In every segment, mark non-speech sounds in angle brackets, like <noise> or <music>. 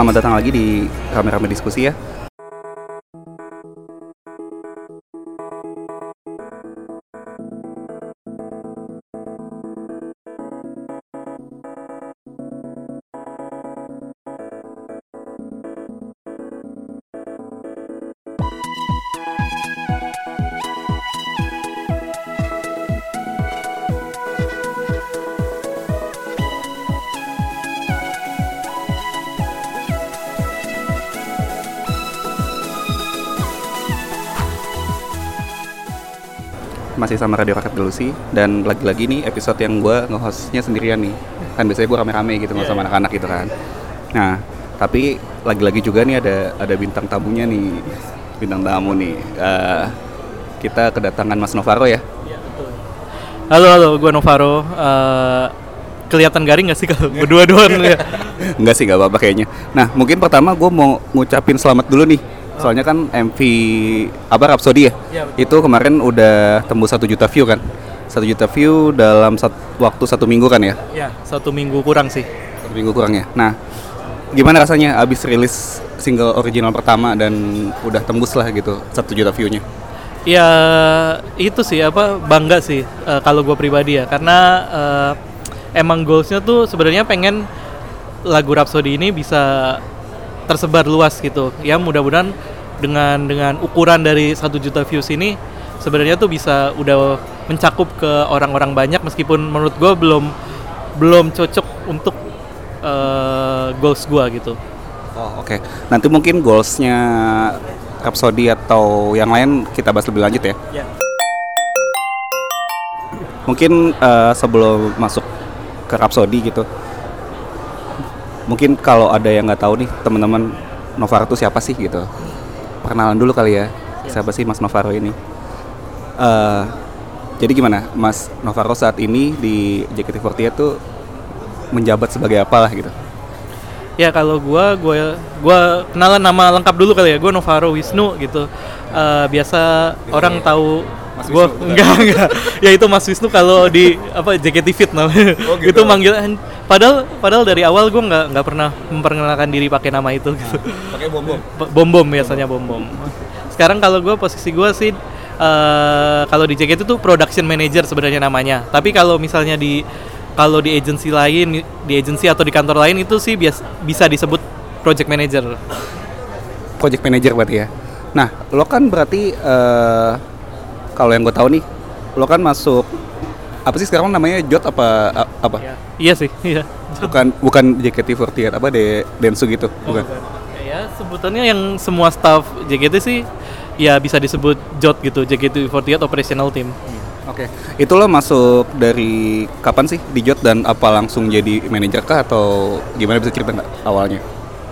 Selamat datang lagi di Rame-Rame Diskusi ya. Masih sama Radio Rakyat Delusi dan lagi-lagi nih episode yang gue nge-hostnya sendirian nih. Kan biasanya gue rame-rame gitu nggak sama anak-anak gitu kan. Nah, tapi lagi-lagi juga nih ada ada bintang tamunya nih. Bintang tamu nih. Eh, kita kedatangan Mas Novaro ya. Halo halo, gue Novaro. Eh, kelihatan garing gak sih kalau berdua doang <laughs> ya? Enggak sih, nggak apa-apa kayaknya. Nah, mungkin pertama gue mau ngucapin selamat dulu nih. Soalnya kan MV apa Rhapsody ya? Betul. itu kemarin udah tembus satu juta view kan? Satu juta view dalam sat- waktu satu minggu kan ya? Ya, satu minggu kurang sih. Satu minggu kurang ya. Nah, gimana rasanya abis rilis single original pertama dan udah tembus lah gitu satu juta view-nya? Ya itu sih apa bangga sih eh, kalau gue pribadi ya karena eh, emang goalsnya tuh sebenarnya pengen lagu Rhapsody ini bisa tersebar luas gitu. Ya mudah-mudahan dengan dengan ukuran dari satu juta views ini sebenarnya tuh bisa udah mencakup ke orang-orang banyak meskipun menurut gue belum belum cocok untuk eh, goals gue gitu. Oh oke. Nanti mungkin goalsnya Rhapsody atau yang lain kita bahas lebih lanjut ya. Ya. Mungkin eh, sebelum masuk ke Rhapsody gitu, mungkin kalau ada yang nggak tahu nih teman-teman Novaro itu siapa sih gitu? Perkenalan dulu kali ya. Siapa sih Mas Novaro ini? Eh, jadi gimana, Mas Novaro saat ini di JKT48 tuh menjabat sebagai apa lah gitu? Ya kalau gua gua gua kenalan nama lengkap dulu kali ya. Gua Novaro Wisnu gitu. Eh, biasa orang tahu Mas gua Wisnu, bukan? <laughs> enggak enggak. Ya itu Mas Wisnu kalau di apa JKT Fit namanya. Oh, gitu. itu manggilan padahal padahal dari awal gua nggak nggak pernah memperkenalkan diri pakai nama itu gitu. Pakai bom bom. Bom bom biasanya bom bom. Sekarang kalau gua posisi gua sih eh kalau di JKT itu production manager sebenarnya namanya. Tapi kalau misalnya di kalau di agensi lain, di agensi atau di kantor lain itu sih bias, bisa disebut project manager. project manager berarti ya. Nah, lo kan berarti eh kalau yang gue tahu nih, lo kan masuk apa sih sekarang namanya Jot apa a- apa? Iya sih, iya. Bukan bukan JKT48 apa de Densu gitu, bukan. Ya sebutannya yang semua staff JKT sih ya bisa disebut JOT gitu, JKT48 Operational Team. Oke. Itu lo masuk dari kapan sih di Jot dan apa langsung jadi manajer kah atau gimana bisa cerita nggak awalnya?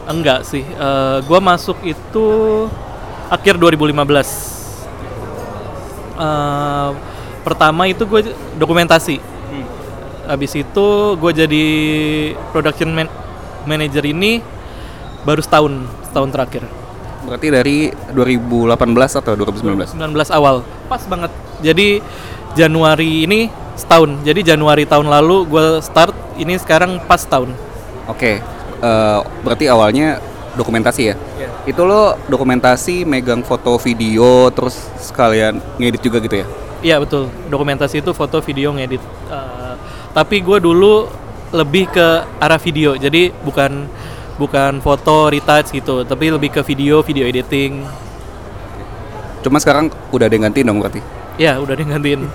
Enggak sih, eh, gua masuk itu akhir 2015. Eh, pertama itu gue dokumentasi. Habis itu gue jadi production man- manager ini baru setahun, setahun terakhir. Berarti dari 2018 atau 2019? 19 awal, pas banget. Jadi Januari ini setahun. Jadi Januari tahun lalu gue start, ini sekarang pas tahun. Oke. eh, berarti awalnya dokumentasi ya? Iya. Itu lo dokumentasi, megang foto video, terus sekalian ngedit juga gitu ya? Iya betul, dokumentasi itu foto, video, ngedit. Eh, tapi gue dulu lebih ke arah video, jadi bukan bukan foto, retouch gitu, tapi lebih ke video, video editing. Cuma sekarang udah ada yang gantiin dong berarti? Ya udah digantiin.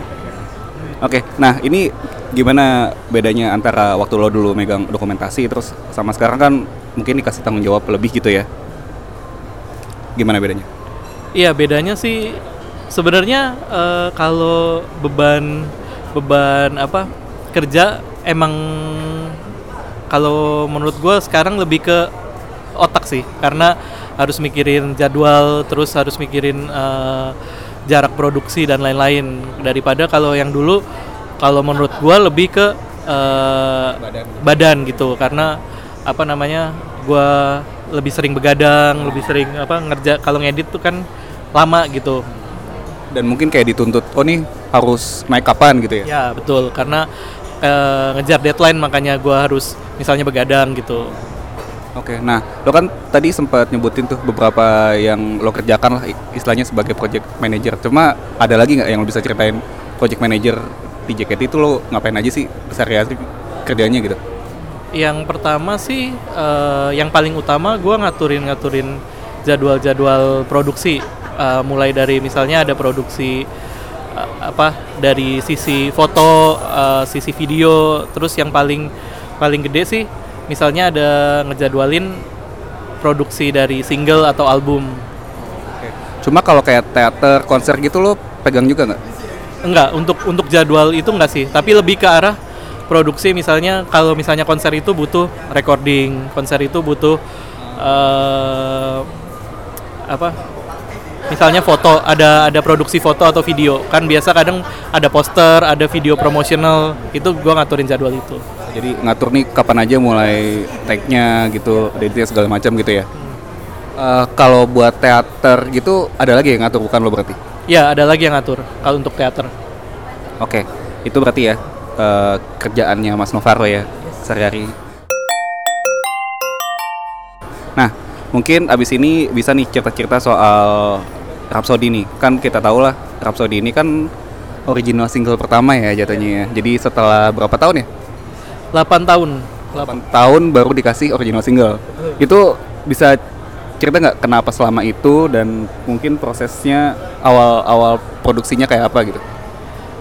Oke, nah ini gimana bedanya antara waktu lo dulu megang dokumentasi terus sama sekarang kan mungkin dikasih tanggung jawab lebih gitu ya? Gimana bedanya? Iya bedanya sih sebenarnya eh, kalau beban beban apa kerja emang kalau menurut gue sekarang lebih ke otak sih. Karena harus mikirin jadwal terus harus mikirin eh, jarak produksi dan lain-lain. Daripada kalau yang dulu kalau menurut gue lebih ke eh, Badan. badan gitu. Karena apa namanya gue lebih sering begadang lebih sering apa ngerja kalau ngedit tuh kan lama gitu Dan mungkin kayak dituntut, oh nih harus naik kapan gitu ya? ya betul karena eh, ngejar deadline makanya gue harus misalnya begadang gitu Oke, nah lo kan tadi sempat nyebutin tuh beberapa yang lo kerjakan lah istilahnya sebagai project manager. Cuma ada lagi nggak yang lo bisa ceritain project manager di JKT itu lo ngapain aja sih sehari-hari kerjanya gitu? Yang pertama sih, eh, yang paling utama gue ngaturin-ngaturin jadwal-jadwal produksi. Eh, mulai dari misalnya ada produksi eh, apa dari sisi foto, eh, sisi video, terus yang paling paling gede sih, misalnya ada ngejadwalin produksi dari single atau album. Cuma kalau kayak teater, konser gitu lo pegang juga nggak? Enggak, untuk untuk jadwal itu enggak sih, tapi lebih ke arah produksi misalnya kalau misalnya konser itu butuh recording, konser itu butuh apa? Misalnya foto, ada ada produksi foto atau video. Kan biasa kadang ada poster, ada video promotional, itu gua ngaturin jadwal itu. Jadi ngatur nih kapan aja mulai take-nya gitu, editnya segala macam gitu ya. Eh, kalau buat teater gitu ada lagi yang ngatur bukan lo berarti? Ya, ada lagi yang ngatur kalau untuk teater. Oke, itu berarti ya eh, kerjaannya Mas Novaro ya sehari-hari. Mungkin abis ini bisa nih cerita-cerita soal Rhapsody nih. Kan kita tahu lah Rhapsody ini kan original single pertama ya jatuhnya ya. Jadi setelah berapa tahun ya? 8 tahun. 8 tahun baru dikasih original single. Itu bisa cerita nggak kenapa selama itu dan mungkin prosesnya awal-awal produksinya kayak apa gitu?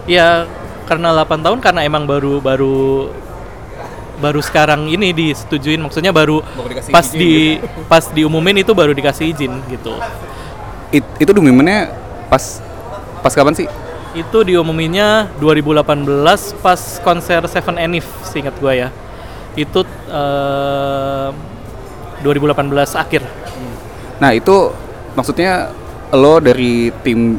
Ya karena 8 tahun karena emang baru baru baru sekarang ini disetujuin maksudnya baru, Baru pas izin di pas diumumin itu baru dikasih izin gitu. It- itu dokumennya pas pas kapan sih? Itu diumuminnya 2018 pas konser Seven Enif seingat gua ya. Itu eh, 2018 akhir. Nah itu maksudnya lo dari tim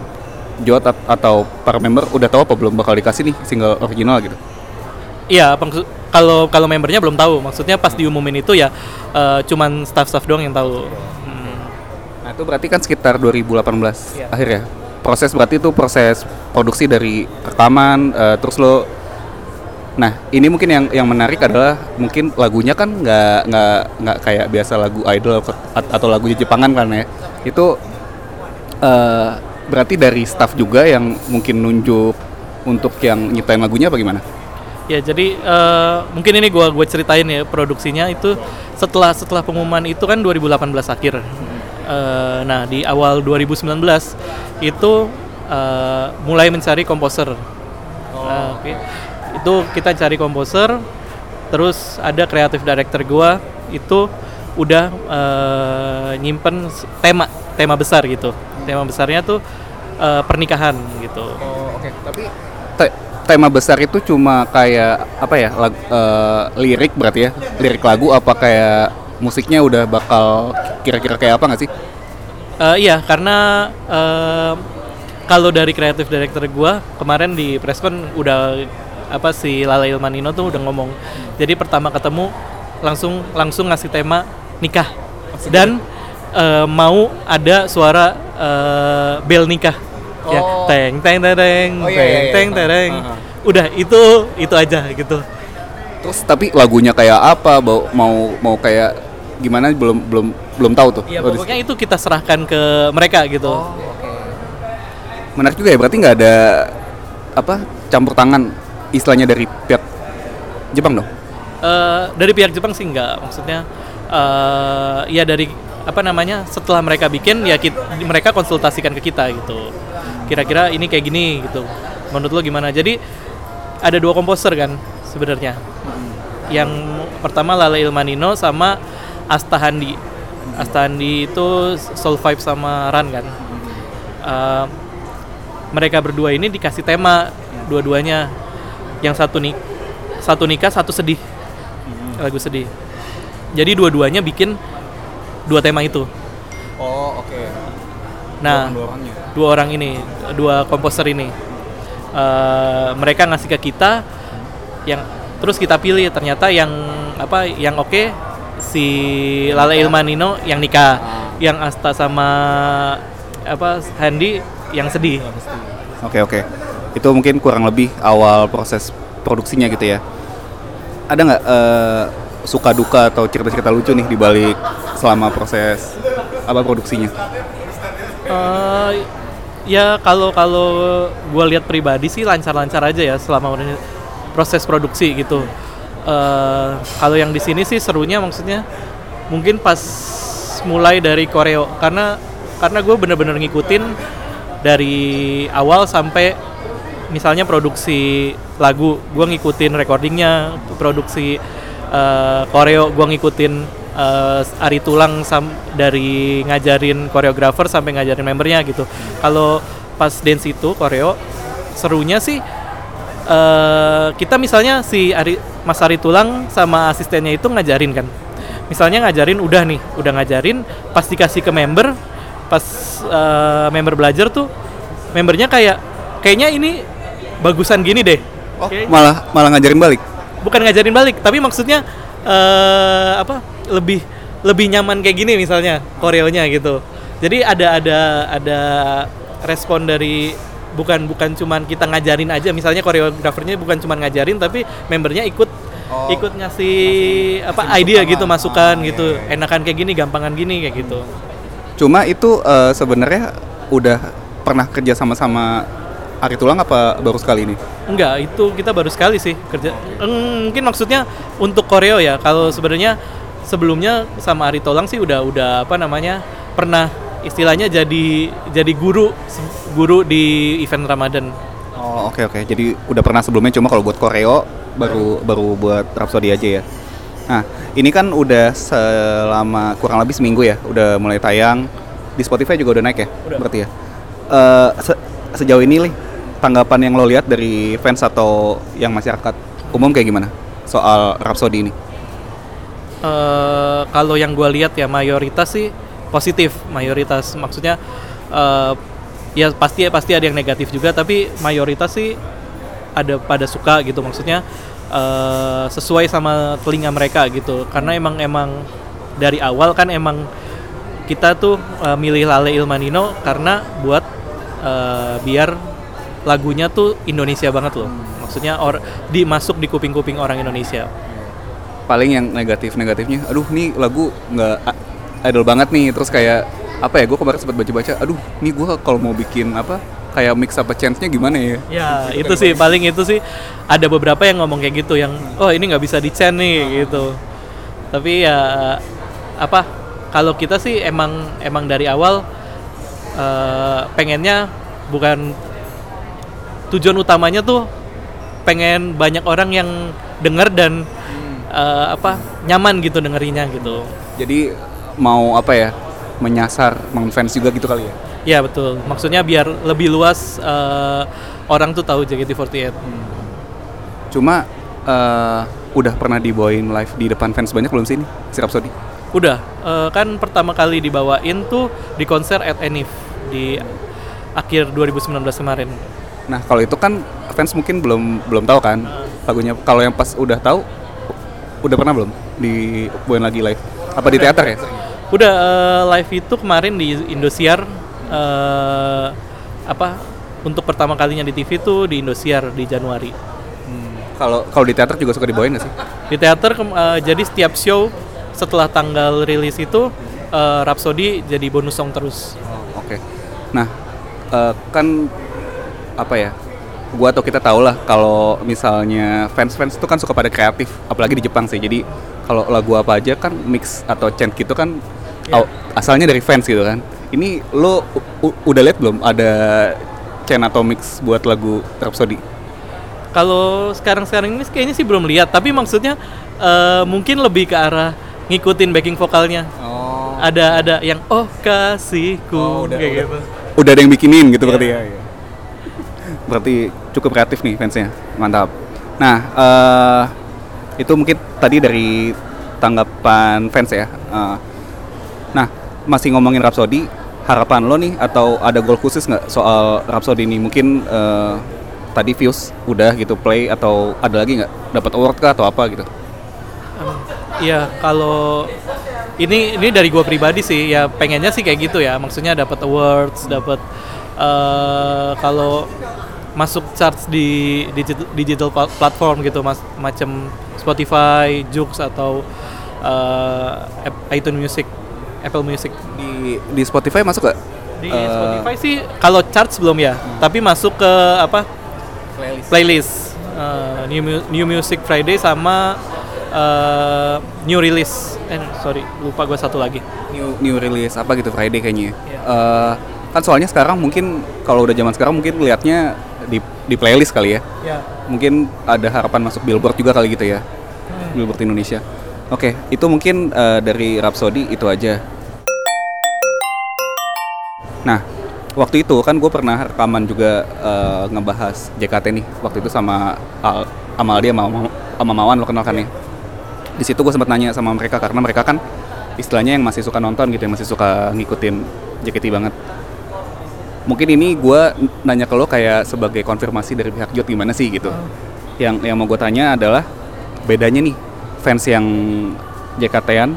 Jot at- atau para member udah tahu apa belum bakal dikasih nih single original gitu? Iya, maksud- kalau kalau membernya belum tahu. Maksudnya pas diumumin itu ya eh, cuman staff-staff doang yang tahu. Hmm. Nah itu berarti kan sekitar 2018 Iya. akhir ya. Proses berarti itu proses produksi dari rekaman eh, terus lo. Nah ini mungkin yang yang menarik adalah mungkin lagunya kan nggak nggak nggak kayak biasa lagu idol atau- lagu Jepangan kan ya. Itu eh, berarti dari staff juga yang mungkin nunjuk untuk yang nyiptain lagunya apa gimana? Ya jadi eh, mungkin ini gua gue ceritain ya produksinya itu setelah setelah pengumuman itu kan 2018 akhir. Eh, nah di awal 2019 itu eh, mulai mencari komposer. Eh, oke. Itu kita cari komposer, terus ada kreatif director gua itu udah eh, nyimpen tema tema besar gitu. Tema besarnya tuh eh, pernikahan gitu. Oh oke. Tapi te- tema besar itu cuma kayak apa ya lag- eh, lirik berarti ya lirik lagu apa kayak musiknya udah bakal kira-kira kayak apa nggak sih? Eh, iya, karena eh, kalau dari kreatif director gua kemarin di presscon udah apa si Lala Ilmanino tuh udah ngomong. Jadi pertama ketemu langsung langsung ngasih tema nikah dan eh, mau ada suara eh, bel nikah. Ya, Oh. teng teng teng teng Oh, iya, iya, iya. teng teng tereng. Ah, ah. Udah itu itu aja gitu. Terus tapi lagunya kayak apa? Mau mau kayak gimana belum belum belum tahu tuh. Ya Oh, pokoknya itu kita serahkan ke mereka gitu. Menarik juga ya berarti nggak ada apa campur tangan istilahnya dari pihak Jepang dong. Eh, dari pihak Jepang sih enggak maksudnya eh ya dari apa namanya setelah mereka bikin ya kit- mereka konsultasikan ke kita gitu. Kira-kira ini kayak gini gitu. Menurut lo gimana? Jadi ada dua komposer kan sebenarnya. Yang pertama Lala Ilmanino sama Asta Handi. Asta Handi itu Soul Vibe sama Ran kan. Eh, mereka berdua ini dikasih tema dua-duanya. Yang satu nik satu nikah satu sedih. Lagu sedih. Jadi dua-duanya bikin dua tema itu. Oh oke. nah dua orang ini dua komposer ini. Eh, mereka ngasih ke kita yang terus kita pilih ternyata yang apa yang oke si Lala Ilmanino yang nikah. Yang Asta sama apa Handi yang sedih. Oke oke. Itu mungkin kurang lebih awal proses produksinya gitu ya. Ada nggak eh, suka duka atau cerita-cerita lucu nih di balik selama proses apa produksinya? Eh, ya kalau kalau gue lihat pribadi sih lancar-lancar aja ya selama proses produksi gitu. Eh, kalau yang di sini sih serunya maksudnya mungkin pas mulai dari koreo karena karena gue bener-bener ngikutin dari awal sampai misalnya produksi lagu gue ngikutin recordingnya produksi eh, koreo gue ngikutin eh, Ari Tulang sam dari ngajarin koreografer sampai ngajarin membernya gitu. Kalau pas dance itu koreo serunya sih eh kita misalnya si Ari, Mas Ari Tulang sama asistennya itu ngajarin kan. Misalnya ngajarin udah nih udah ngajarin pas dikasih ke member pas eh, member belajar tuh membernya kayak kayaknya ini bagusan gini deh. Oh, Kayak- malah malah ngajarin balik. bukan ngajarin balik tapi maksudnya eh apa lebih lebih nyaman kayak gini misalnya koreonya gitu jadi ada ada ada respon dari bukan bukan cuman kita ngajarin aja misalnya koreografernya bukan cuman ngajarin tapi membernya ikut Oh, ikut ngasih apa ngasih idea masukan gitu masukan Ah, gitu iya, iya. enakan kayak gini gampangan gini kayak gitu Cuma itu eh, sebenarnya udah pernah kerja sama-sama Ari Tulang apa baru sekali ini? Enggak, itu kita baru sekali sih kerja. Mungkin maksudnya untuk koreo ya. Kalau sebenarnya sebelumnya sama Ari Tolang sih udah udah apa namanya pernah istilahnya jadi jadi guru guru di event Ramadan. Oh oke oke. Jadi udah pernah sebelumnya cuma kalau buat koreo baru baru buat Rhapsody aja ya. Nah ini kan udah selama kurang lebih seminggu ya, udah mulai tayang di Spotify juga udah naik ya, Udah. berarti ya. Eh, se- sejauh ini Li, tanggapan yang lo lihat dari fans atau yang masyarakat umum kayak gimana soal Rhapsody ini? Eh kalau yang gue lihat ya mayoritas sih positif mayoritas. Maksudnya eh ya pasti pasti ada yang negatif juga tapi mayoritas sih ada pada suka gitu. Maksudnya eh sesuai sama telinga mereka gitu. Karena emang emang dari awal kan emang kita tuh eh, milih Lale Ilmanino karena buat eh, biar lagunya tuh Indonesia banget loh. Maksudnya or dimasuk di kuping-kuping orang Indonesia Paling yang negatif-negatifnya, aduh nih lagu nggak idol banget nih, terus kayak apa ya? Gue kemarin sempat baca-baca, aduh nih gue kalau mau bikin apa kayak mix apa chance-nya gimana ya? Ya itu sih paling itu sih ada beberapa yang ngomong kayak gitu yang oh ini nggak bisa di nih gitu. Tapi ya apa kalau kita sih emang emang dari awal eh, pengennya bukan tujuan utamanya tuh pengen banyak orang yang denger dan eh, apa nyaman gitu dengerinnya gitu. Jadi mau apa ya? Menyasar mengfans juga gitu kali ya? Ya betul. Maksudnya biar lebih luas eh, orang tuh tahu JKT48. Cuma eh, udah pernah dibawain live di depan fans banyak belum sih ini si Rhapsody? Udah, eh, kan pertama kali dibawain tuh di konser at Enif di akhir 2019 kemarin. Nah kalau itu kan fans mungkin belum belum tahu kan lagunya. Kalau yang pas udah tahu, udah pernah belum dibawain lagi live? Apa di teater ya? Udah eh, live itu kemarin di Indosiar eh, apa untuk pertama kalinya di TV tuh di Indosiar di Januari. Kalau kalau di teater juga suka dibawain nggak sih? Di teater eh, jadi setiap show setelah tanggal rilis itu eh, Rhapsody jadi bonus song terus. Oh, Oke. Nah, eh, kan apa ya? Gua atau kita tahu lah kalau misalnya fans-fans itu kan suka pada kreatif, apalagi di Jepang sih. Jadi kalau lagu apa aja kan mix atau chant gitu kan aw- asalnya dari fans gitu kan. Ini lo udah lihat belum ada chant atau mix buat lagu Rhapsody? Kalau sekarang-sekarang ini kayaknya sih belum lihat, tapi maksudnya eh, mungkin lebih ke arah ngikutin backing vokalnya. Oh. Ada ada yang oh kasihku Oh, udah- kayak udah. gitu. Udah ada yang bikinin gitu Iya. berarti ya. Berarti cukup kreatif nih fansnya, mantap. Nah, eh itu mungkin tadi dari tanggapan fans ya. Eh, nah, masih ngomongin Rhapsody, harapan lo nih atau ada goal khusus nggak soal Rhapsody ini? Mungkin eh, tadi views udah gitu play atau ada lagi nggak dapat award kah atau apa gitu? Iya, kalau ini ini dari gua pribadi sih ya pengennya sih kayak gitu ya. Maksudnya dapat awards, dapat eh kalau masuk charts di digital, digital pla- platform gitu mas macam Spotify, Joox atau App- iTunes Music, Apple Music. Di di Spotify masuk gak? Di Eh, Spotify sih kalau charts belum ya, tapi masuk ke apa playlist Eh, new Mu- new music Friday sama eh, new release. Eh sorry lupa gue satu lagi. new new release apa gitu Friday kayaknya. Iya. Eh, kan soalnya sekarang mungkin kalau udah zaman sekarang mungkin liatnya di di playlist kali ya. Ya. Mungkin ada harapan masuk Billboard juga kali gitu ya. Billboard Indonesia. Oke, itu mungkin eh, dari Rhapsody itu aja. Nah, waktu itu kan gue pernah rekaman juga eh, ngebahas JKT nih. Waktu itu sama Al, sama dia sama, sama Mawan lo kenal kan ya. Di situ gue sempat nanya sama mereka karena mereka kan istilahnya yang masih suka nonton gitu, yang masih suka ngikutin JKT banget. Mungkin ini gue nanya ke lo kayak sebagai konfirmasi dari pihak Jot gimana sih gitu. Yang yang mau gue tanya adalah bedanya nih fans yang JKT-an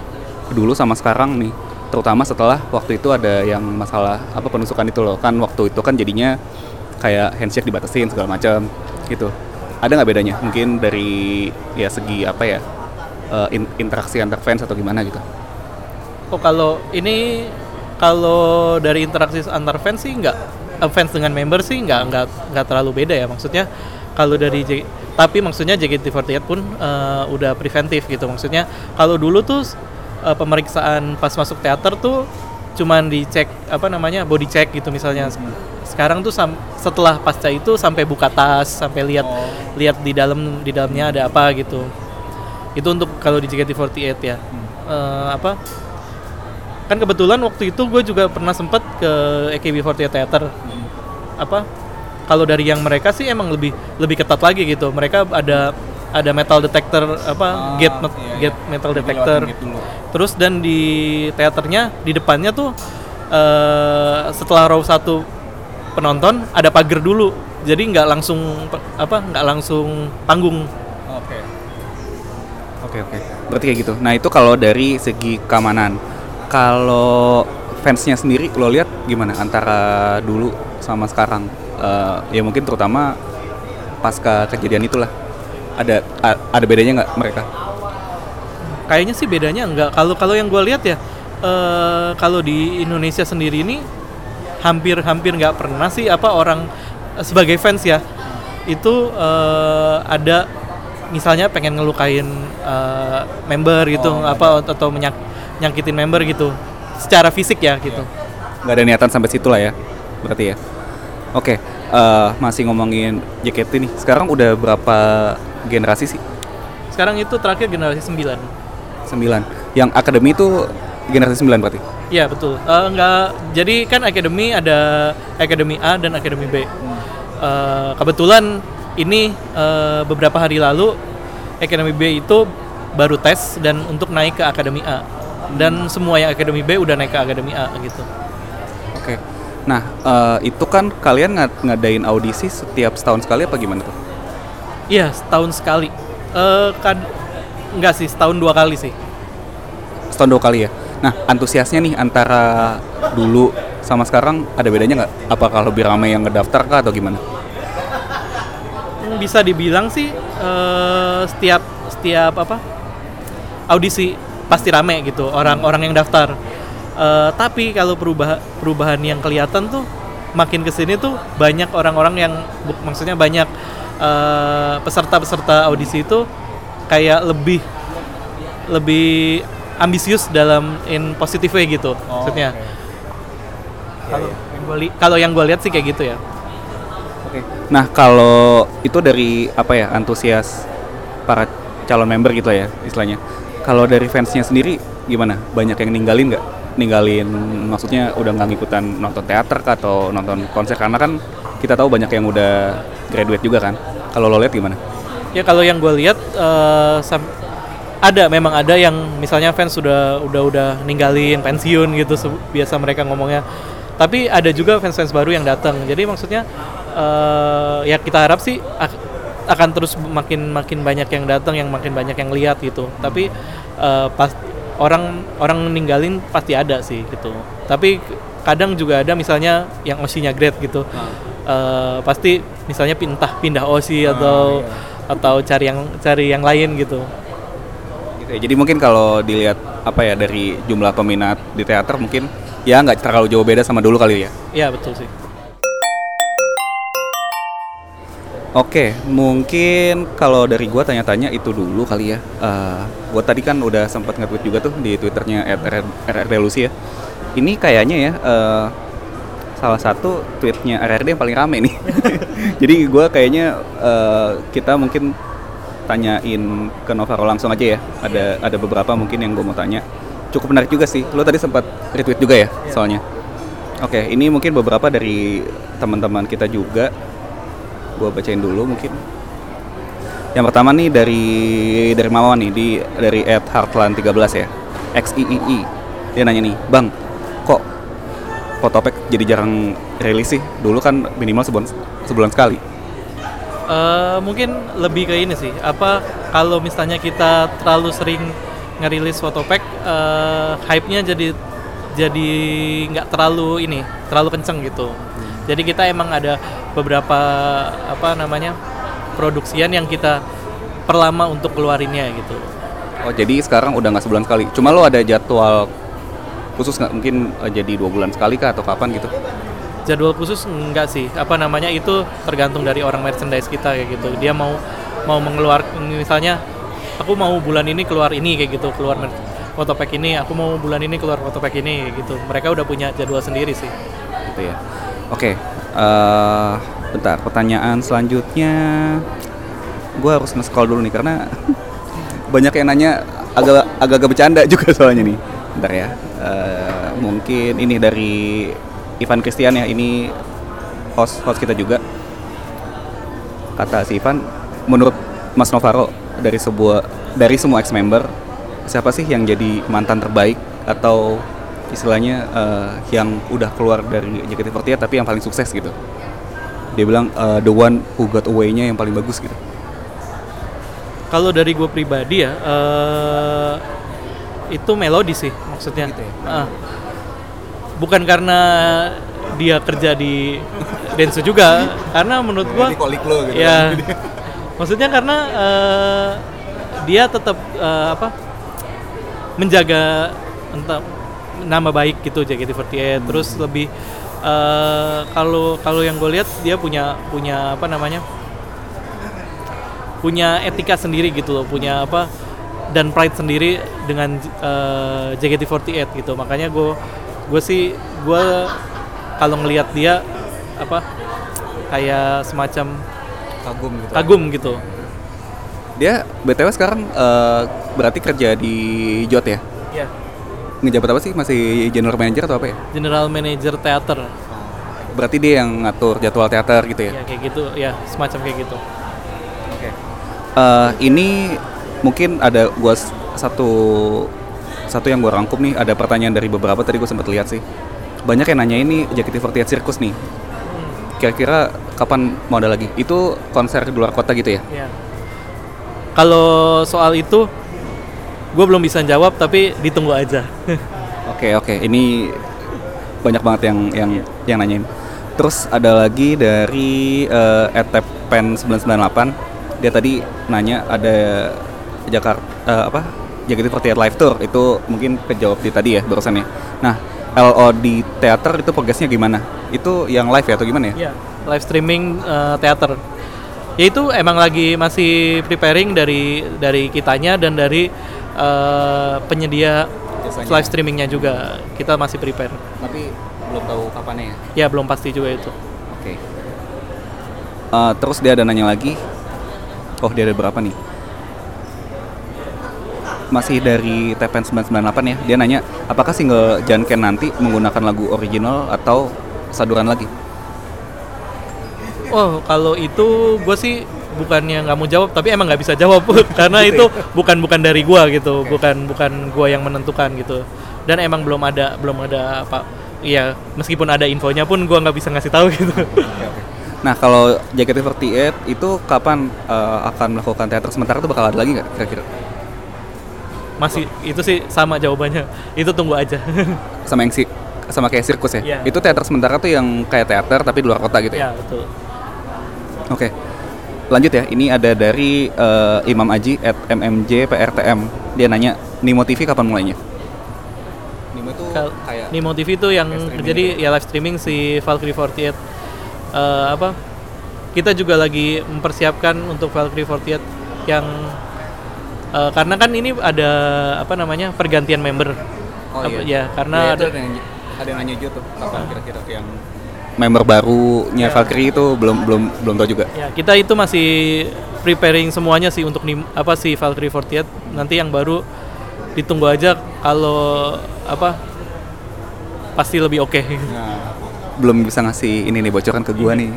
dulu sama sekarang nih terutama setelah waktu itu ada yang masalah apa penusukan itu loh. Kan waktu itu kan jadinya kayak handshake dibatasin segala macam gitu. Ada nggak bedanya? Mungkin dari ya segi apa ya eh, in- interaksi antar fans atau gimana gitu? Oh kalau ini kalau dari interaksi antar fans sih nggak eh, fans dengan member sih nggak nggak nggak terlalu beda ya. Maksudnya kalau dari J, tapi maksudnya JKT48 pun eh, udah preventif gitu. Maksudnya kalau dulu tuh eh, pemeriksaan pas masuk teater tuh cuman dicek apa namanya body check gitu misalnya. Sekarang tuh setelah pasca itu sampai buka tas sampai lihat lihat di dalam di dalamnya ada apa gitu. Itu untuk kalau di JKT48 ya. Eh, apa kan kebetulan waktu itu gue juga pernah sempet ke AKB48 Theater apa kalau dari yang mereka sih emang lebih lebih ketat lagi gitu mereka ada ada metal detector apa gate met- gate metal detector terus dan di teaternya di depannya tuh eh, setelah row satu penonton ada pagar dulu jadi nggak langsung apa nggak langsung panggung Oke. Oke oke. Berarti kayak gitu. Nah itu kalau dari segi keamanan. Kalau fansnya sendiri lo lihat gimana antara dulu sama sekarang? Eh, ya mungkin terutama pasca kejadian itulah. Ada a- ada bedanya nggak mereka? kayaknya sih bedanya enggak kalau kalau yang gue lihat ya eh, kalau di Indonesia sendiri ini hampir hampir nggak pernah sih apa orang eh, sebagai fans ya itu eh, ada misalnya pengen ngelukain eh, member gitu apa atau menyak- nyakitin member gitu secara fisik ya gitu Nggak ada niatan sampai situ lah ya. Berarti ya. Oke. eh, masih ngomongin JKT nih. Sekarang udah berapa generasi sih? sekarang itu terakhir generasi 9 Sembilan. Yang akademi itu generasi 9 berarti. Iya betul. Eh, enggak. Jadi kan akademi ada akademi A dan akademi B. Eh, kebetulan ini eh, beberapa hari lalu akademi B itu baru tes dan untuk naik ke akademi A. Dan semua yang akademi B udah naik ke akademi A gitu. Oke. Nah, eh, itu kan kalian ngad- ngadain audisi setiap setahun sekali apa gimana tuh? Iya setahun sekali. Eh kad- enggak sih setahun dua kali sih. Setahun dua kali ya. Nah, antusiasnya nih antara dulu sama sekarang ada bedanya nggak? Apakah lebih ramai yang ngedaftar kah atau gimana? Hmm, bisa dibilang sih eh, setiap setiap apa audisi pasti rame gitu orang-orang yang daftar. Eh, tapi kalau perubahan perubahan yang kelihatan tuh makin ke sini tuh banyak orang-orang yang maksudnya banyak eh, peserta-peserta audisi itu kayak lebih lebih ambisius dalam in positive way gitu maksudnya. kalau yang gua li- kalau yang gue lihat sih kayak gitu ya. Oke. Nah, kalau itu dari apa ya antusias para calon member gitu ya istilahnya. Kalau dari fansnya sendiri gimana? Banyak yang ninggalin nggak? Ninggalin maksudnya udah nggak ngikutan nonton teater kah atau nonton konser karena kan kita tahu banyak yang udah graduate juga kan. Kalau lo lihat gimana? Ya kalau yang gue lihat sam- ada memang ada yang misalnya fans sudah udah udah ninggalin pensiun gitu biasa mereka ngomongnya. Tapi ada juga fans-fans baru yang datang. Jadi maksudnya eh, ya kita harap sih akan terus makin makin banyak yang datang, yang makin banyak yang lihat gitu. Tapi eh, pas orang orang ninggalin pasti ada sih gitu. Tapi kadang juga ada misalnya yang osinya great gitu. Eh, pasti misalnya pintah pindah osi atau atau cari yang cari yang lain gitu Gitu ya. Jadi mungkin kalau dilihat apa ya dari jumlah peminat di teater mungkin ya nggak terlalu jauh beda sama dulu kali ya. iya betul sih Oke, mungkin kalau dari gua tanya-tanya itu dulu kali ya. Eh, gua tadi kan udah sempat nge-tweet juga tuh di twitternya RRD Lucy ya. Ini kayaknya ya eh, salah satu tweetnya RRD yang paling rame nih. <laughs> Jadi gua kayaknya eh, kita mungkin tanyain ke Novaro langsung aja ya. Ada ada beberapa mungkin yang gue mau tanya. Cukup menarik juga sih. Lo tadi sempat retweet juga ya soalnya. Oke, ini mungkin beberapa dari teman-teman kita juga. Gue bacain dulu mungkin. Yang pertama nih dari Mama nih di dari @heartland13 ya. XIII. Dia nanya nih, "Bang, kok Photopek jadi jarang rilis sih? Dulu kan minimal sebulan sebulan sekali." Eh, mungkin lebih ke ini sih apa kalau misalnya kita terlalu sering ngerilis fotopack eh, hype-nya jadi jadi nggak terlalu ini terlalu kenceng gitu jadi kita emang ada beberapa apa namanya produksian yang kita perlama untuk keluarinnya gitu Oh jadi sekarang udah nggak sebulan sekali. Cuma lo ada jadwal khusus nggak? Mungkin eh, jadi dua bulan sekali kah atau kapan gitu? jadwal khusus enggak sih apa namanya itu tergantung dari orang merchandise kita kayak gitu dia mau mau mengeluarkan misalnya aku mau bulan ini keluar ini kayak gitu keluar fotopack ini aku mau bulan ini keluar fotopack ini kayak gitu mereka udah punya jadwal sendiri sih Gitu ya. Oke. eh bentar. Pertanyaan selanjutnya, gue harus nge-scroll dulu nih karena <laughs> banyak yang nanya agak agak bercanda juga soalnya nih. Bentar ya. Eh, mungkin ini dari Ivan Christian ya. Ini host host kita juga. Kata si Ivan, menurut Mas Novaro dari sebuah dari semua ex member siapa sih yang jadi mantan terbaik atau istilahnya eh, yang udah keluar dari JKT48 tapi yang paling sukses gitu. Dia bilang eh, the one who got away-nya yang paling bagus gitu. kalau dari gue pribadi ya eh, itu melodi sih maksudnya Gitu ya? Ah. bukan karena dia kerja di Densu juga karena menurut gue lo ya maksudnya karena eh, dia tetap eh, apa menjaga entah nama baik gitu JKT48 terus lebih eh, kalau kalau yang gue lihat dia punya punya apa namanya? Punya etika sendiri gitu loh punya apa dan pride sendiri dengan eh, JKT48 gitu. Makanya gue gue sih gue kalau ngelihat dia apa kayak semacam kagum gitu. kagum gitu. Dia BTW sekarang eh, berarti kerja di Jot ya? ya Ngejabat apa sih? Masih general manager atau apa ya? general manager teater Berarti dia yang ngatur jadwal teater gitu ya? ya kayak gitu ya semacam kayak gitu Oke. Eh, ini mungkin ada gua satu satu yang gua rangkum nih ada pertanyaan dari beberapa tadi gua sempat lihat sih. Banyak yang nanya ini JKT48 Circus nih. Kira-kira kapan mau ada lagi? Itu konser di luar kota gitu ya? ya kalau soal itu gue belum bisa jawab tapi ditunggu aja Oke oke, ini banyak banget yang yang yang nanyain. Terus ada lagi dari uh, @tepen 998 dia tadi nanya ada Jakarta eh, apa JKT48 Live Tour itu mungkin kejawab di tadi ya barusan ya. Nah LO di teater itu progresnya gimana? Itu yang live ya atau gimana ya? ya live streaming eh, teater ya itu emang lagi masih preparing dari dari kitanya dan dari eh, penyedia Jasanya. live streamingnya juga kita masih prepare Tapi belum tahu kapannya ya. ya belum pasti juga itu Oke. Eh, terus dia ada nanya lagi. Oh dia ada berapa nih? Masih dari TPN 998 ya. Dia nanya, apakah single Janken nanti menggunakan lagu original atau saduran lagi? oh kalau itu gue sih bukannya nggak mau jawab tapi emang nggak bisa jawab <laughs> karena itu bukan bukan dari gua gitu bukan bukan gua yang menentukan gitu dan emang belum ada belum ada apa Iya, meskipun ada infonya pun gua nggak bisa ngasih tahu gitu. Nah kalau JKT48 itu kapan eh, akan melakukan teater sementara itu bakal ada lagi nggak kira-kira? Masih itu sih sama jawabannya. Itu tunggu aja. <laughs> Sama yang si sama kayak sirkus ya? Iya. Itu teater sementara tuh yang kayak teater tapi di luar kota gitu ya? ya, betul. Oke. Lanjut ya. Ini ada dari eh, Imam Aji at MMJ PRTM. Dia nanya, Nimo TV kapan mulainya? Nimo itu Kal- kayak Nimo TV itu yang Live streaming jadi ya live streaming si Valkyrie 48 Eh, apa kita juga lagi mempersiapkan untuk Valkyrie 48 yang eh, karena kan ini ada apa namanya pergantian member Oh Apa- iya. ya karena Ya, ada ada yang, ada yang nanya juga tuh kapan kira-kira yang member barunya Ya. Valkyrie itu belum belum belum tahu juga. ya kita itu masih preparing semuanya sih untuk nim, apa si Valkyrie 48 nanti yang baru ditunggu aja kalau apa pasti lebih oke Nah, belum bisa ngasih ini nih bocoran ke gua nih.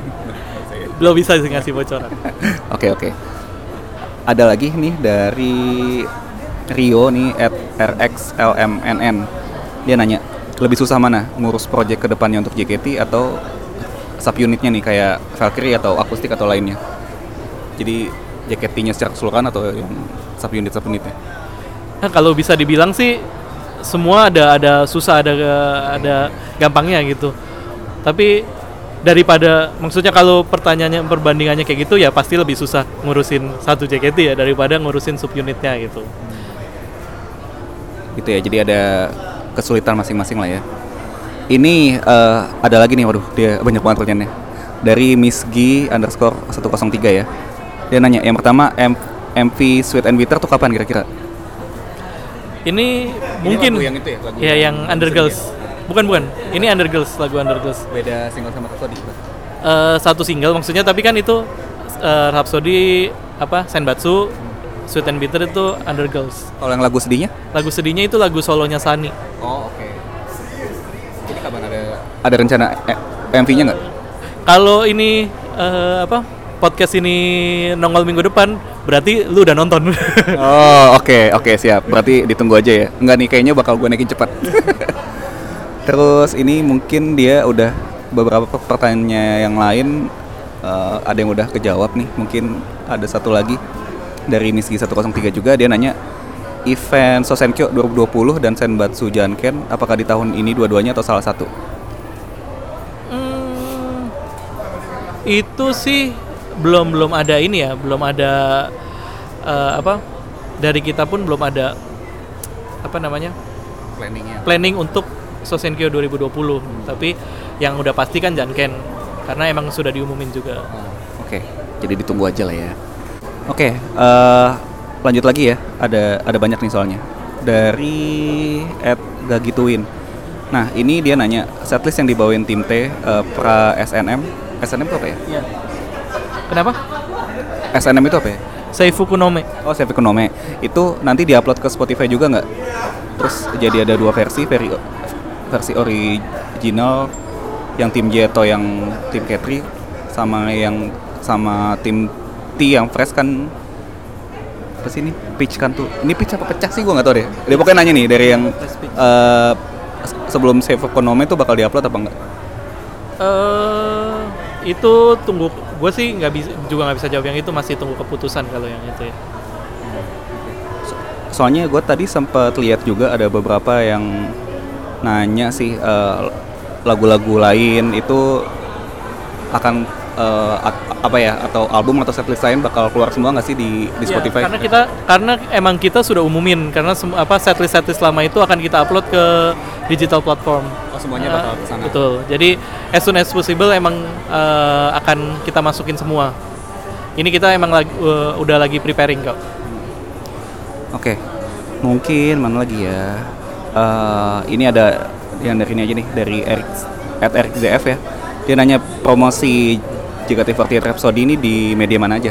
belum bisa sih ngasih bocoran <laughs> Oke oke. Ada lagi nih dari Rio nih at RXLMNN. Dia nanya lebih susah mana ngurus project ke depannya untuk JKT atau subunitnya nih kayak Valkyrie atau akustik atau lainnya. Jadi JKT-nya secara keseluruhan atau yang subunit subunitnya. Nah, kalau bisa dibilang sih semua ada ada susah ada ada gampangnya gitu. Tapi daripada maksudnya kalau pertanyaannya perbandingannya kayak gitu ya pasti lebih susah ngurusin satu JKT ya daripada ngurusin subunitnya gitu. gitu ya jadi ada kesulitan masing-masing lah ya ini eh, ada lagi nih waduh dia banyak banget pertanyaannya dari Miss G underscore 103 ya dia nanya yang pertama M MV Sweet and Bitter tuh kapan kira-kira Ini mungkin lagu yang itu ya, lagu ya yang yang Undergirls. Bukan bukan. Ini Undergirls lagu Undergirls. beda single sama Rhapsody Eh, satu single maksudnya tapi kan itu eh, Rhapsody apa Senbatsu Sweet and Bitter itu Undergirls. kalau yang lagu sedihnya? Lagu sedihnya itu lagu solonya Sunny. oh oke. Jadi kapan ada ada rencana eh, MV-nya nggak? Kalau ini eh, apa podcast ini nongol minggu depan, berarti lu udah nonton. <laughs> Oh oke oke siap. Berarti ditunggu aja ya. Enggak nih kayaknya bakal gue naikin cepat. <laughs> Terus ini mungkin dia udah beberapa per- pertanyaan yang lain eh, Ada yang udah kejawab nih. Mungkin ada satu lagi Dari Miski 103 juga dia nanya Event Sosenkyo 2020 dan Senbatsu Janken Apakah di tahun ini dua-duanya atau salah satu? Hmm, itu sih belum belum ada ini ya, belum ada eh, apa dari kita pun belum ada apa namanya Planningnya planning untuk Sosenkyo 2020. Tapi yang udah pasti kan Janken karena emang sudah diumumin juga. Oke, jadi ditunggu aja lah ya. Oke, eh, lanjut lagi ya. Ada ada banyak nih soalnya. Dari at Gagituin. Nah, ini dia nanya setlist yang dibawain tim T eh, pra SNM. SNM itu apa ya? Iya. Kenapa? SNM itu apa ya? Seifuku Nome. Oh, Sevi Konome. Itu nanti diupload ke Spotify juga nggak? Terus jadi ada dua versi, veri, versi original yang tim J atau yang tim Katri sama yang sama tim T yang fresh kan apa sih ini? Pitch kan tuh. Ini pitch apa pecah sih? Gua nggak tahu deh. Dia pokoknya nanya nih dari yang se- sebelum save Konome itu bakal diupload apa enggak eh itu tunggu gue sih nggak bisa juga nggak bisa jawab yang itu masih tunggu keputusan kalau yang itu ya. Soalnya gue tadi sempat lihat juga ada beberapa yang nanya sih eh, lagu-lagu lain itu akan at- apa ya atau album atau setlist lain bakal keluar semua nggak sih di di Iya, Spotify? karena kita karena emang kita sudah umumin karena sem- apa setlist setlist lama itu akan kita upload ke digital platform Oh, semuanya Eh, bakal ke sana. betul jadi as soon as possible emang eh, akan kita masukin semua ini kita emang lagi, eh, udah lagi preparing kok Oke, mungkin mana lagi ya? Eh, ini ada yang dari ini aja nih dari Eric at Eric ZF ya. Dia nanya promosi JKT48 Rhapsody ini di media mana aja?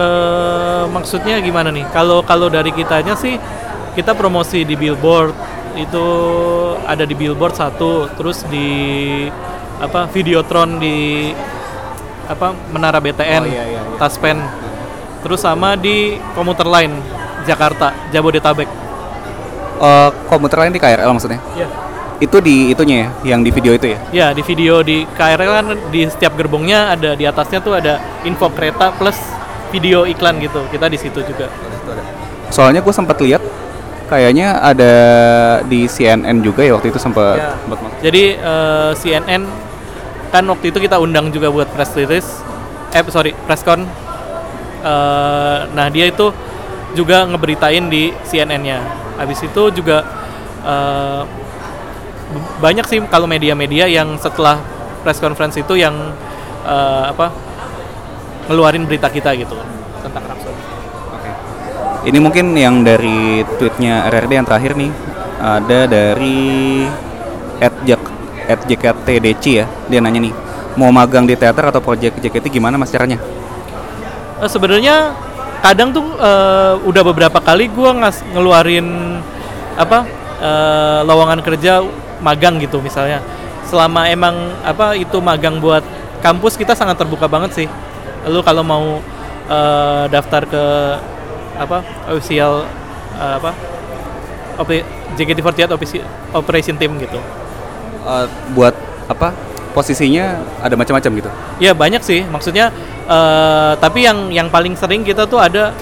Eh, maksudnya gimana nih? Kalau kalau dari kitanya sih kita promosi di billboard itu ada di billboard satu, terus di apa Videotron di apa Menara BTN, Oh, iya, iya, iya. Taspen, terus sama di komuter lain Jakarta, Jabodetabek. Eh, komuter lain di KRL maksudnya? Ya. Itu di itunya ya, yang di video itu ya? Ya di video di KRL kan di setiap gerbongnya ada di atasnya tuh ada info kereta plus video iklan gitu. Kita di situ juga. Soalnya gue sempat lihat kayaknya ada di CNN juga ya waktu itu sempat Ya. Jadi eh, CNN kan waktu itu kita undang juga buat press release. eh sorry preskon Eh, nah dia itu juga ngeberitain di CNN-nya habis itu juga b- banyak sih kalau media-media yang setelah press conference itu yang eh, apa ngeluarin berita kita gitu tentang Rhapsody Oke. Ini mungkin yang dari tweetnya RRD yang terakhir nih ada dari @jak @jktdc ya. Dia nanya nih, mau magang di teater atau project JKT gimana mas caranya? Eh, sebenarnya kadang tuh eh, udah beberapa kali ngas ngeluarin apa eh, lowongan kerja magang gitu misalnya. Selama emang apa itu magang buat kampus kita sangat terbuka banget sih. Lu kalau mau eh, daftar ke apa official eh, apa Ope- JKT48 offici- operation team gitu. Eh, buat apa? Posisinya ada macam-macam gitu. Ya banyak sih, maksudnya eh, tapi yang yang paling sering kita tuh ada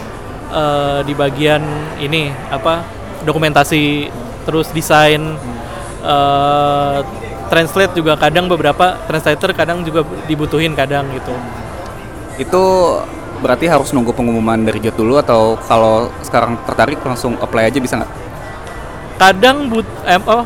eh, di bagian ini apa dokumentasi, terus desain, eh, translate juga kadang beberapa translator kadang juga dibutuhin kadang gitu. Itu berarti harus nunggu pengumuman dari JOT dulu atau kalau sekarang tertarik langsung apply aja bisa nggak? Kadang but eh, oh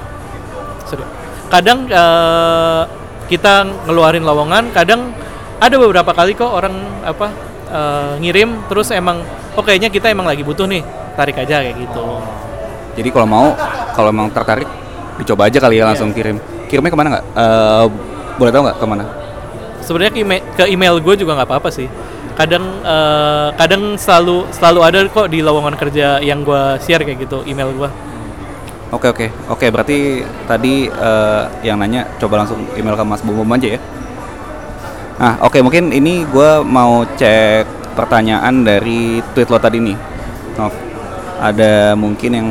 sorry. kadang eh, kita ngeluarin lowongan, kadang ada beberapa kali kok orang apa eh, ngirim terus emang oh kayaknya kita emang lagi butuh nih tarik aja kayak gitu. Jadi kalau mau, kalau emang tertarik, dicoba aja kali ya langsung kirim. Kirimnya ke mana nggak? Eh, boleh tahu nggak ke mana? sebenarnya ke email, ke email gue juga nggak apa-apa sih kadang eh, kadang selalu selalu ada kok di lowongan kerja yang gue share kayak gitu email gue Oke oke oke berarti tadi eh, yang nanya coba langsung email ke Mas Bum Bum aja ya. Nah oke mungkin ini gue mau cek pertanyaan dari tweet lo tadi nih. Nov, ada mungkin yang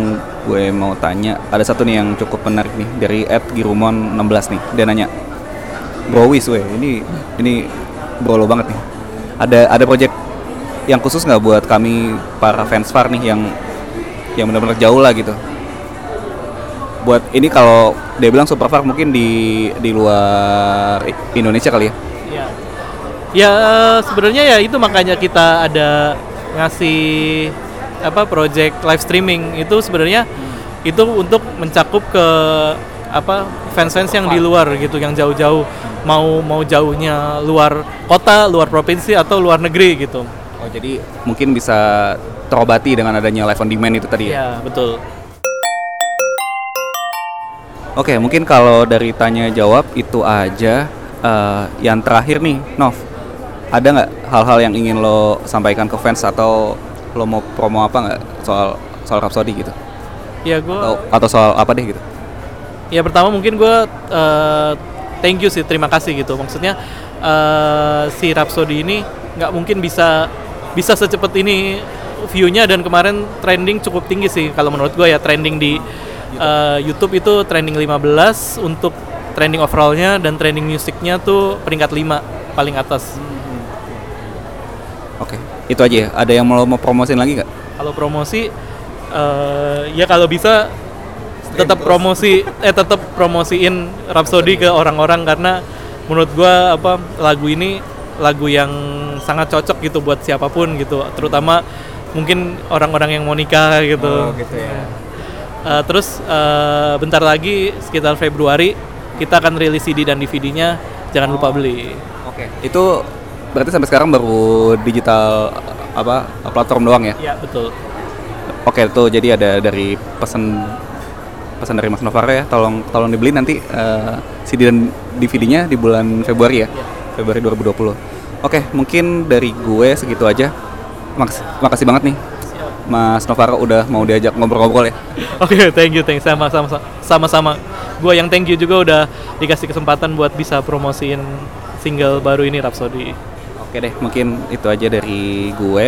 gue mau tanya. Ada satu nih yang cukup menarik nih dari @girumon 16 nih. Dia nanya, Browis weh ini ini bro lo banget nih. Ada ada project yang khusus nggak buat kami para fans Far nih yang yang benar-benar jauh lah gitu buat ini kalau dia bilang super far mungkin di di luar Indonesia kali ya ya ya sebenarnya ya itu makanya kita ada ngasih apa project live streaming. Itu sebenarnya itu untuk mencakup ke apa fans-fans yang di luar gitu yang jauh-jauh. Mau mau jauhnya luar kota luar provinsi atau luar negeri gitu. Oh jadi mungkin bisa terobati dengan adanya live on demand itu tadi ya? Ya betul. Oke mungkin kalau dari tanya jawab itu aja. Eh, yang terakhir nih Nov ada nggak hal-hal yang ingin lo sampaikan ke fans atau lo mau promo apa nggak? Soal soal Rhapsody gitu? Ya gue atau, atau soal apa deh gitu? Ya pertama mungkin gue eh, thank you sih terima kasih gitu. Maksudnya eh, si Rhapsody ini nggak mungkin bisa bisa secepat ini viewnya dan kemarin trending cukup tinggi sih kalau menurut gue ya. Trending di eh, YouTube itu trending 15 untuk trending overallnya dan trending musiknya tuh peringkat 5 paling atas. Oke itu aja ya ada yang mau mau promosin lagi nggak kalau promosi eh, ya kalau bisa tetap promosi eh tetap promosiin Rhapsody ke orang-orang karena menurut gua apa lagu ini lagu yang sangat cocok gitu buat siapa pun gitu terutama mungkin orang-orang yang mau nikah gitu. gitu ya Eh, terus eh, bentar lagi sekitar Februari kita akan rilis CD dan DVD-nya jangan lupa beli. Oke. Itu berarti sampai sekarang baru digital apa platform doang ya? Iya betul. Oke, tuh jadi ada dari pesan pesan dari Mas Novara ya, tolong tolong dibeli nanti eh, CD dan DVD-nya di bulan Februari ya. Februari 2020. Oke, mungkin dari gue segitu aja. Makasih, makasih banget nih Mas Novara udah mau diajak ngobrol-ngobrol ya. Oke, thank you, thank you. sama sama sama sama. Gue yang thank you juga udah dikasih kesempatan buat bisa promosiin single baru ini Rhapsody. Oke deh, mungkin itu aja dari gue.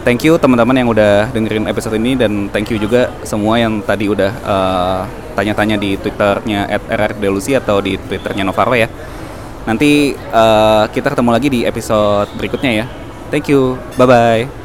Thank you teman-teman yang udah dengerin episode ini dan thank you juga semua yang tadi udah eh, tanya-tanya di twitternya @rrdelusi atau di twitternya Novaro ya. Nanti eh, kita ketemu lagi di episode berikutnya ya. Thank you, bye bye.